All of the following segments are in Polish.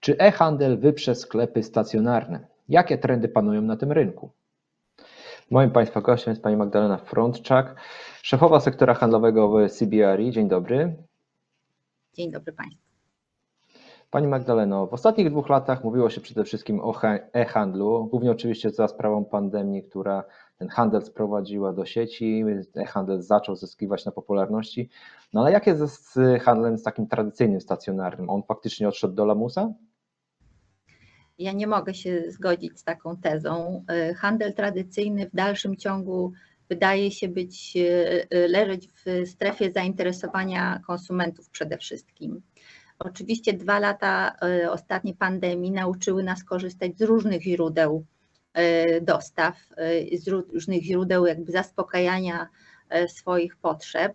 Czy e-handel wyprze sklepy stacjonarne? Jakie trendy panują na tym rynku? Moim Państwa gościem jest Pani Magdalena Frontczak, szefowa sektora handlowego w CBRE. Dzień dobry. Dzień dobry Państwu. Pani Magdaleno, w ostatnich dwóch latach mówiło się przede wszystkim o e-handlu, głównie oczywiście za sprawą pandemii, która ten handel sprowadziła do sieci, e-handel zaczął zyskiwać na popularności. No ale jak jest z handlem z takim tradycyjnym, stacjonarnym? On faktycznie odszedł do lamusa? Ja nie mogę się zgodzić z taką tezą. Handel tradycyjny w dalszym ciągu wydaje się być, leżeć w strefie zainteresowania konsumentów przede wszystkim. Oczywiście dwa lata ostatniej pandemii nauczyły nas korzystać z różnych źródeł dostaw, z różnych źródeł jakby zaspokajania swoich potrzeb,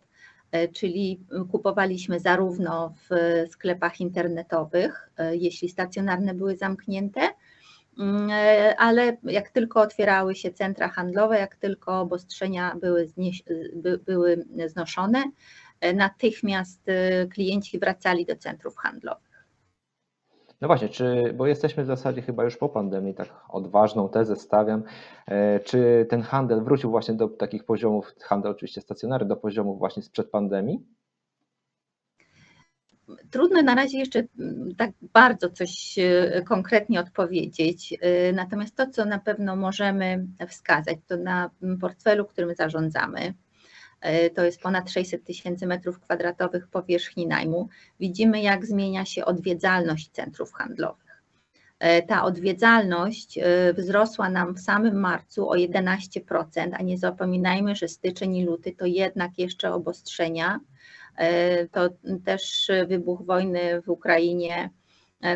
czyli kupowaliśmy zarówno w sklepach internetowych, jeśli stacjonarne były zamknięte, ale jak tylko otwierały się centra handlowe, jak tylko obostrzenia były, były znoszone, natychmiast klienci wracali do centrów handlowych. No właśnie, czy, bo jesteśmy w zasadzie chyba już po pandemii, tak odważną tezę stawiam, czy ten handel wrócił właśnie do takich poziomów, handel oczywiście stacjonarny, do poziomów właśnie sprzed pandemii? Trudno na razie jeszcze tak bardzo coś konkretnie odpowiedzieć, natomiast to, co na pewno możemy wskazać, to na portfelu, którym zarządzamy, to jest ponad 600 tysięcy metrów kwadratowych powierzchni najmu. Widzimy, jak zmienia się odwiedzalność centrów handlowych. Ta odwiedzalność wzrosła nam w samym marcu o 11%, a nie zapominajmy, że styczeń i luty to jednak jeszcze obostrzenia. To też wybuch wojny w Ukrainie,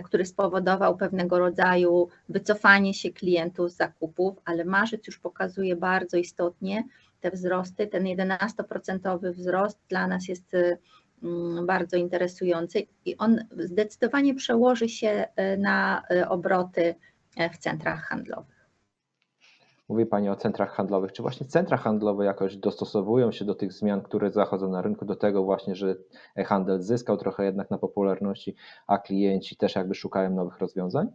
który spowodował pewnego rodzaju wycofanie się klientów z zakupów, ale marzec już pokazuje bardzo istotnie, te wzrosty, ten 11% wzrost dla nas jest bardzo interesujący i on zdecydowanie przełoży się na obroty w centrach handlowych. Mówi Pani o centrach handlowych. Czy właśnie centra handlowe jakoś dostosowują się do tych zmian, które zachodzą na rynku, do tego właśnie, że e-handel zyskał trochę jednak na popularności, a klienci też jakby szukają nowych rozwiązań?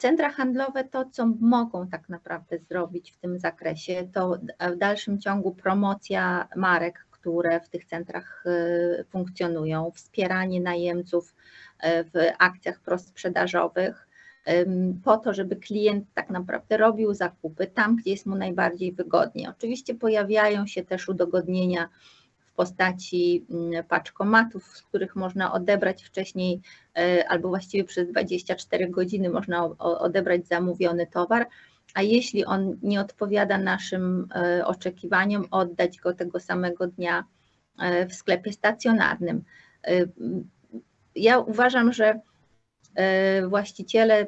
Centra handlowe to, co mogą tak naprawdę zrobić w tym zakresie, to w dalszym ciągu promocja marek, które w tych centrach funkcjonują, wspieranie najemców w akcjach prosprzedażowych, po to, żeby klient tak naprawdę robił zakupy tam, gdzie jest mu najbardziej wygodnie. Oczywiście pojawiają się też udogodnienia postaci mm, paczkomatów, z których można odebrać wcześniej albo właściwie przez 24 godziny można odebrać zamówiony towar, a jeśli on nie odpowiada naszym oczekiwaniom, oddać go tego samego dnia w sklepie stacjonarnym. Ja uważam, że właściciele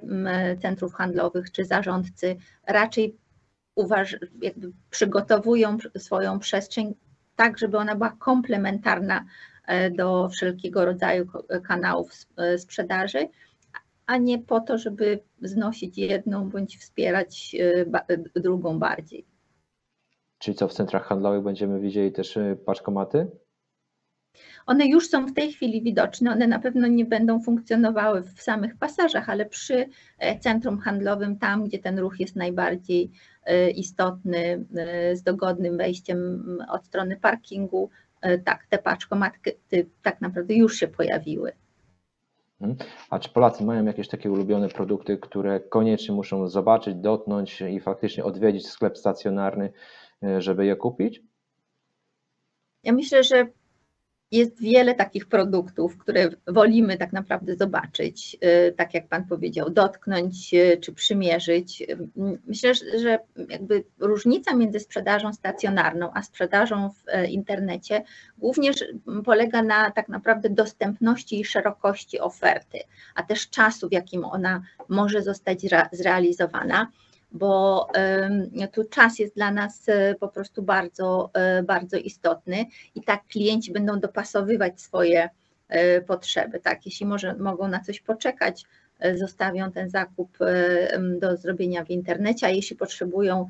centrów handlowych czy zarządcy raczej uważ, przygotowują swoją przestrzeń tak, żeby ona była komplementarna e, do wszelkiego rodzaju kanałów e, sprzedaży, a nie po to, żeby znosić jedną bądź wspierać e, drugą bardziej. Czyli co w centrach handlowych będziemy widzieli też paczkomaty? One już są w tej chwili widoczne, one na pewno nie będą funkcjonowały w samych pasażach, ale przy centrum handlowym, tam gdzie ten ruch jest najbardziej E, istotny e, z dogodnym wejściem od strony parkingu. E, tak, te paczkomatki tak naprawdę już się pojawiły. Mhm. A czy Polacy mają jakieś takie ulubione produkty, które koniecznie muszą zobaczyć, dotknąć i faktycznie odwiedzić sklep stacjonarny, żeby je kupić? Ja myślę, że jest wiele takich produktów, które wolimy tak naprawdę zobaczyć, y, tak jak Pan powiedział, dotknąć y, czy przymierzyć. Myślę, że jakby różnica między sprzedażą stacjonarną a sprzedażą w e, internecie głównie polega na tak naprawdę dostępności i szerokości oferty, a też czasu, w jakim ona może zostać zrealizowana bo tu czas jest dla nas e, po prostu bardzo, e, bardzo istotny i tak klienci będą dopasowywać swoje e, potrzeby. Tak, jeśli może, mogą na coś poczekać, zostawią ten zakup do zrobienia w internecie, a jeśli potrzebują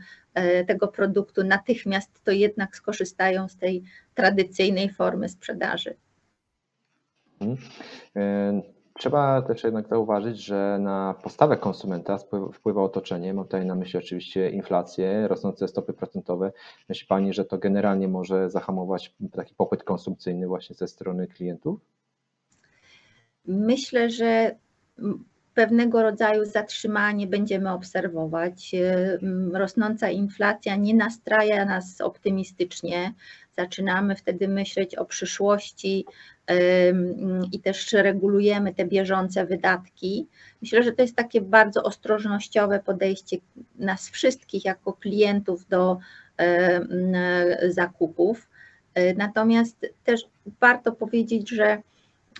tego produktu natychmiast, to jednak skorzystają z tej tradycyjnej formy sprzedaży. Hmm Trzeba też jednak zauważyć, że na postawę konsumenta wpływa otoczenie. Mam tutaj na myśli oczywiście inflację, rosnące stopy procentowe. Myśli Pani, że to generalnie może zahamować taki popyt konsumpcyjny właśnie ze strony klientów? Myślę, że pewnego rodzaju zatrzymanie będziemy obserwować. Rosnąca inflacja nie nastraja nas optymistycznie. Zaczynamy wtedy myśleć o przyszłości i też regulujemy te bieżące wydatki. Myślę, że to jest takie bardzo ostrożnościowe podejście nas wszystkich jako klientów do zakupów. Natomiast też warto powiedzieć, że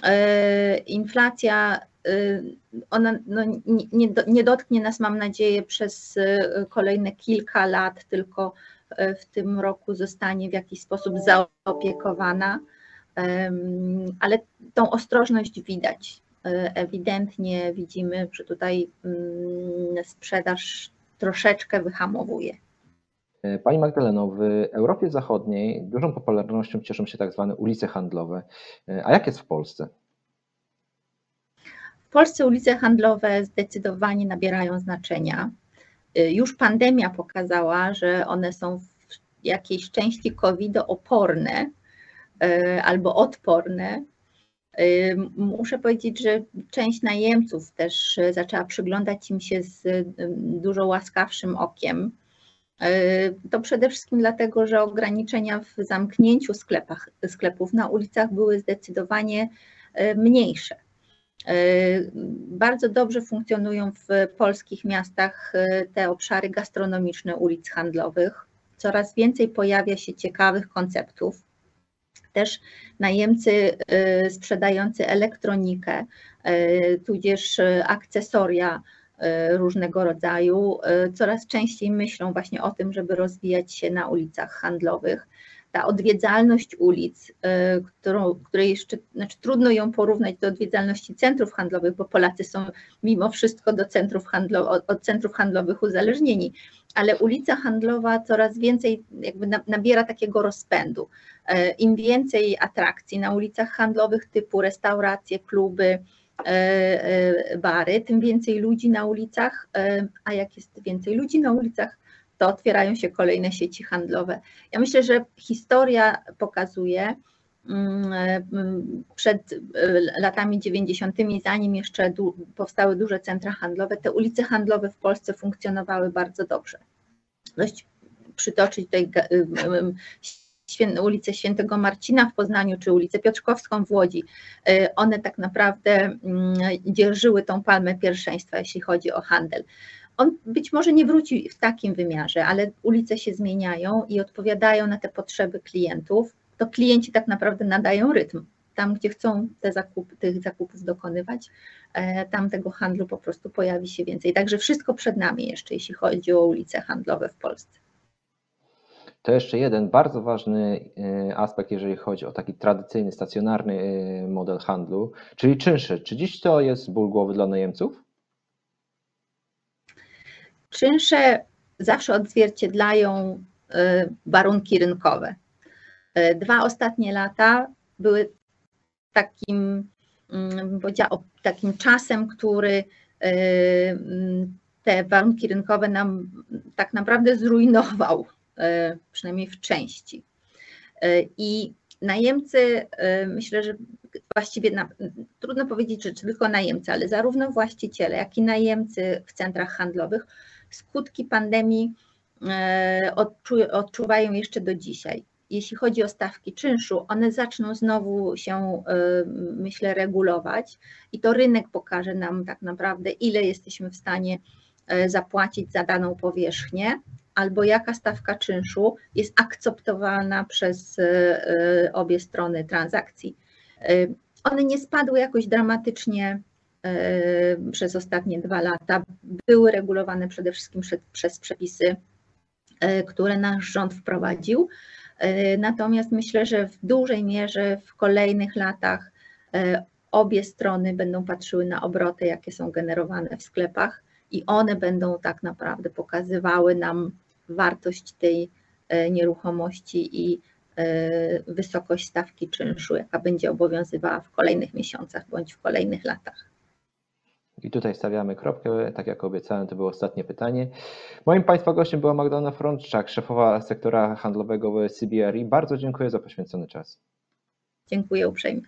e, inflacja y, ona no, nie, nie, dotknie nas, mam nadzieję, przez y, kolejne kilka lat, tylko e, w tym roku zostanie w jakiś sposób zaopiekowana ale tą ostrożność widać. E, ewidentnie widzimy, że tutaj mm, sprzedaż troszeczkę wyhamowuje. E, Pani Magdaleno, w Europie Zachodniej dużą popularnością cieszą się tak zwane ulice handlowe. E, a jak jest w Polsce? W Polsce ulice handlowe zdecydowanie nabierają znaczenia. Już pandemia pokazała, że one są w jakiejś części COVID-oporne, E, albo odporne. E, muszę powiedzieć, że część najemców też zaczęła przyglądać im się z dużo łaskawszym okiem. To przede wszystkim dlatego, że ograniczenia w zamknięciu sklepach, sklepów na ulicach były zdecydowanie mniejsze. Bardzo dobrze funkcjonują w polskich miastach te obszary gastronomiczne ulic handlowych. Coraz więcej pojawia się ciekawych konceptów też najemcy y, sprzedający elektronikę, tudzież akcesoria różnego rodzaju, coraz częściej myślą właśnie o tym, żeby rozwijać się na ulicach handlowych. Ta odwiedzalność ulic, którą, której jeszcze, znaczy trudno ją porównać do odwiedzalności centrów handlowych, bo Polacy są mimo wszystko do centrów handlo, od centrów handlowych uzależnieni, ale ulica handlowa coraz więcej jakby nabiera takiego rozpędu. E, Im więcej atrakcji na ulicach handlowych typu restauracje, kluby, e, bary, tym więcej ludzi na ulicach, a jak jest więcej ludzi na ulicach, to otwierają się kolejne sieci handlowe. Ja myślę, że historia pokazuje, mm, przed latami 90., zanim jeszcze powstały duże centra handlowe, te ulice handlowe w Polsce funkcjonowały bardzo dobrze. Dość przytoczyć tutaj ulicę Świętego Marcina w Poznaniu czy ulicę Piotrkowską w Łodzi, y, one tak naprawdę mm, dzierżyły tą palmę pierwszeństwa, jeśli chodzi o handel. On być może nie wróci w takim wymiarze, ale ulice się zmieniają i odpowiadają na te potrzeby klientów. To klienci tak naprawdę nadają rytm. Tam, gdzie chcą te zakupy, tych zakupów dokonywać, e, tam tego handlu po prostu pojawi się więcej. Także wszystko przed nami jeszcze, jeśli chodzi o ulice handlowe w Polsce. To jeszcze jeden bardzo ważny e, aspekt, jeżeli chodzi o taki tradycyjny, stacjonarny e, model handlu, czyli czynsze. Czy dziś to jest ból głowy dla najemców? Czynsze zawsze odzwierciedlają e, warunki rynkowe. Dwa ostatnie lata były takim, mm, takim czasem, który te warunki rynkowe nam tak naprawdę zrujnował przynajmniej w części. I najemcy, myślę, że właściwie na, trudno powiedzieć, że tylko najemcy, ale zarówno właściciele, jak i najemcy w centrach handlowych skutki pandemii odczu, odczuwają jeszcze do dzisiaj. Jeśli chodzi o stawki czynszu, one zaczną znowu się, myślę, regulować i to rynek pokaże nam tak naprawdę, ile jesteśmy w stanie zapłacić za daną powierzchnię, albo jaka stawka czynszu jest akceptowalna przez e, e, obie strony transakcji. E, one nie spadły jakoś dramatycznie przez ostatnie dwa lata. Były regulowane przede wszystkim przez przepisy, które nasz rząd wprowadził. Natomiast myślę, że w dużej mierze w kolejnych latach obie strony będą patrzyły na obroty, jakie są generowane w sklepach i one będą tak naprawdę pokazywały nam wartość tej nieruchomości i wysokość stawki czynszu, jaka będzie obowiązywała w kolejnych miesiącach bądź w kolejnych latach. I tutaj stawiamy kropkę, tak jak obiecałem, to było ostatnie pytanie. Moim Państwa gościem była Magdalena Frączczak, szefowa sektora handlowego w CBRE. Bardzo dziękuję za poświęcony czas. Dziękuję uprzejmie.